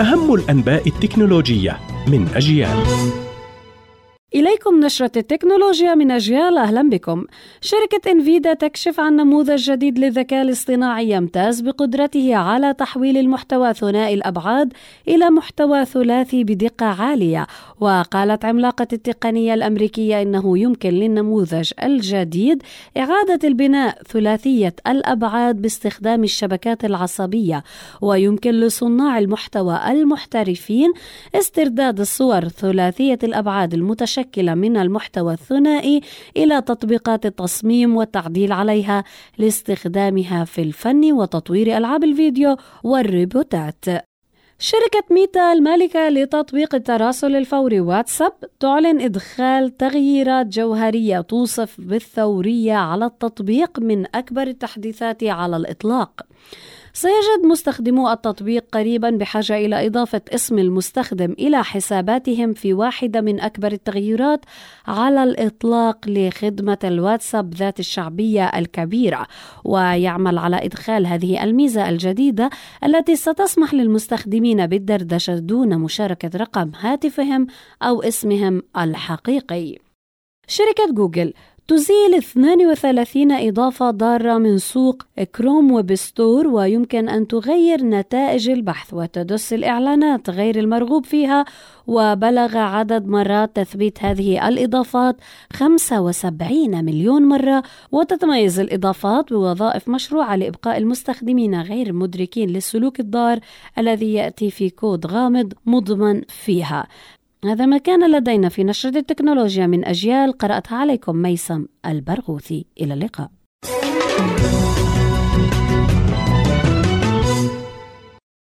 أهم الأنباء التكنولوجية من أجيال. إليكم نشرة التكنولوجيا من أجيال أهلا بكم. شركة إنفيدا تكشف عن نموذج جديد للذكاء الاصطناعي يمتاز بقدرته على تحويل المحتوى ثنائي الأبعاد إلى محتوى ثلاثي بدقة عالية، وقالت عملاقة التقنية الأمريكية إنه يمكن للنموذج الجديد إعادة البناء ثلاثية الأبعاد باستخدام الشبكات العصبية، ويمكن لصناع المحتوى المحترفين استرداد الصور ثلاثية الأبعاد المتشابهة متشكلة من المحتوى الثنائي إلى تطبيقات التصميم والتعديل عليها لاستخدامها في الفن وتطوير ألعاب الفيديو والريبوتات شركة ميتا المالكة لتطبيق التراسل الفوري واتساب تعلن إدخال تغييرات جوهرية توصف بالثورية على التطبيق من أكبر التحديثات على الإطلاق. سيجد مستخدمو التطبيق قريبا بحاجة إلى إضافة اسم المستخدم إلى حساباتهم في واحدة من أكبر التغيرات على الإطلاق لخدمة الواتساب ذات الشعبية الكبيرة ويعمل على إدخال هذه الميزة الجديدة التي ستسمح للمستخدمين بالدردشة دون مشاركة رقم هاتفهم أو اسمهم الحقيقي. شركة جوجل تزيل 32 إضافة ضارة من سوق Chrome Web Store ويمكن أن تغير نتائج البحث وتدس الإعلانات غير المرغوب فيها. وبلغ عدد مرات تثبيت هذه الإضافات 75 مليون مرة. وتتميز الإضافات بوظائف مشروعة لإبقاء المستخدمين غير مدركين للسلوك الضار الذي يأتي في كود غامض مضمن فيها. هذا ما كان لدينا في نشرة التكنولوجيا من أجيال قرأتها عليكم ميسم البرغوثي. إلى اللقاء.